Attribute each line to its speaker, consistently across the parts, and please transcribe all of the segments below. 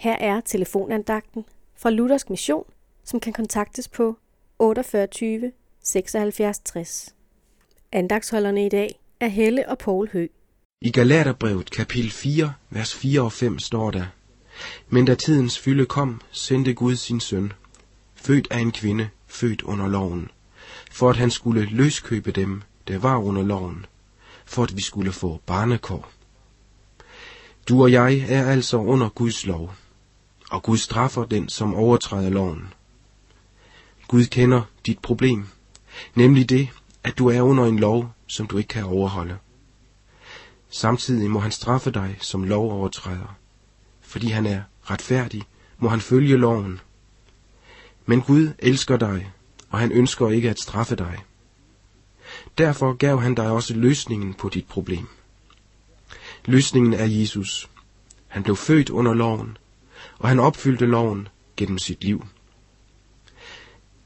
Speaker 1: Her er telefonandagten fra Luthersk Mission, som kan kontaktes på 48 76 60. Andagsholderne i dag er Helle og Paul Hø.
Speaker 2: I Galaterbrevet kapitel 4, vers 4 og 5 står der, Men da tidens fylde kom, sendte Gud sin søn, født af en kvinde, født under loven, for at han skulle løskøbe dem, der var under loven, for at vi skulle få barnekår. Du og jeg er altså under Guds lov, og Gud straffer den, som overtræder loven. Gud kender dit problem, nemlig det, at du er under en lov, som du ikke kan overholde. Samtidig må han straffe dig som lovovertræder. Fordi han er retfærdig, må han følge loven. Men Gud elsker dig, og han ønsker ikke at straffe dig. Derfor gav han dig også løsningen på dit problem. Løsningen er Jesus. Han blev født under loven, og han opfyldte loven gennem sit liv.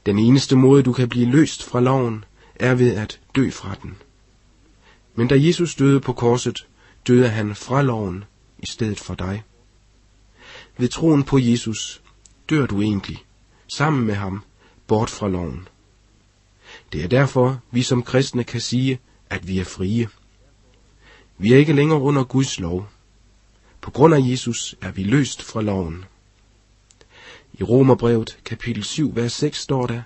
Speaker 2: Den eneste måde, du kan blive løst fra loven, er ved at dø fra den. Men da Jesus døde på korset, døde han fra loven i stedet for dig. Ved troen på Jesus dør du egentlig, sammen med ham, bort fra loven. Det er derfor, vi som kristne kan sige, at vi er frie. Vi er ikke længere under Guds lov. På grund af Jesus er vi løst fra loven. I Romerbrevet kapitel 7, vers 6 står der,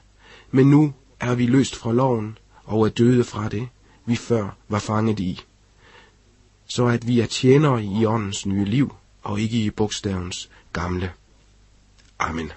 Speaker 2: Men nu er vi løst fra loven og er døde fra det, vi før var fanget i. Så at vi er tjenere i åndens nye liv og ikke i bogstavens gamle. Amen.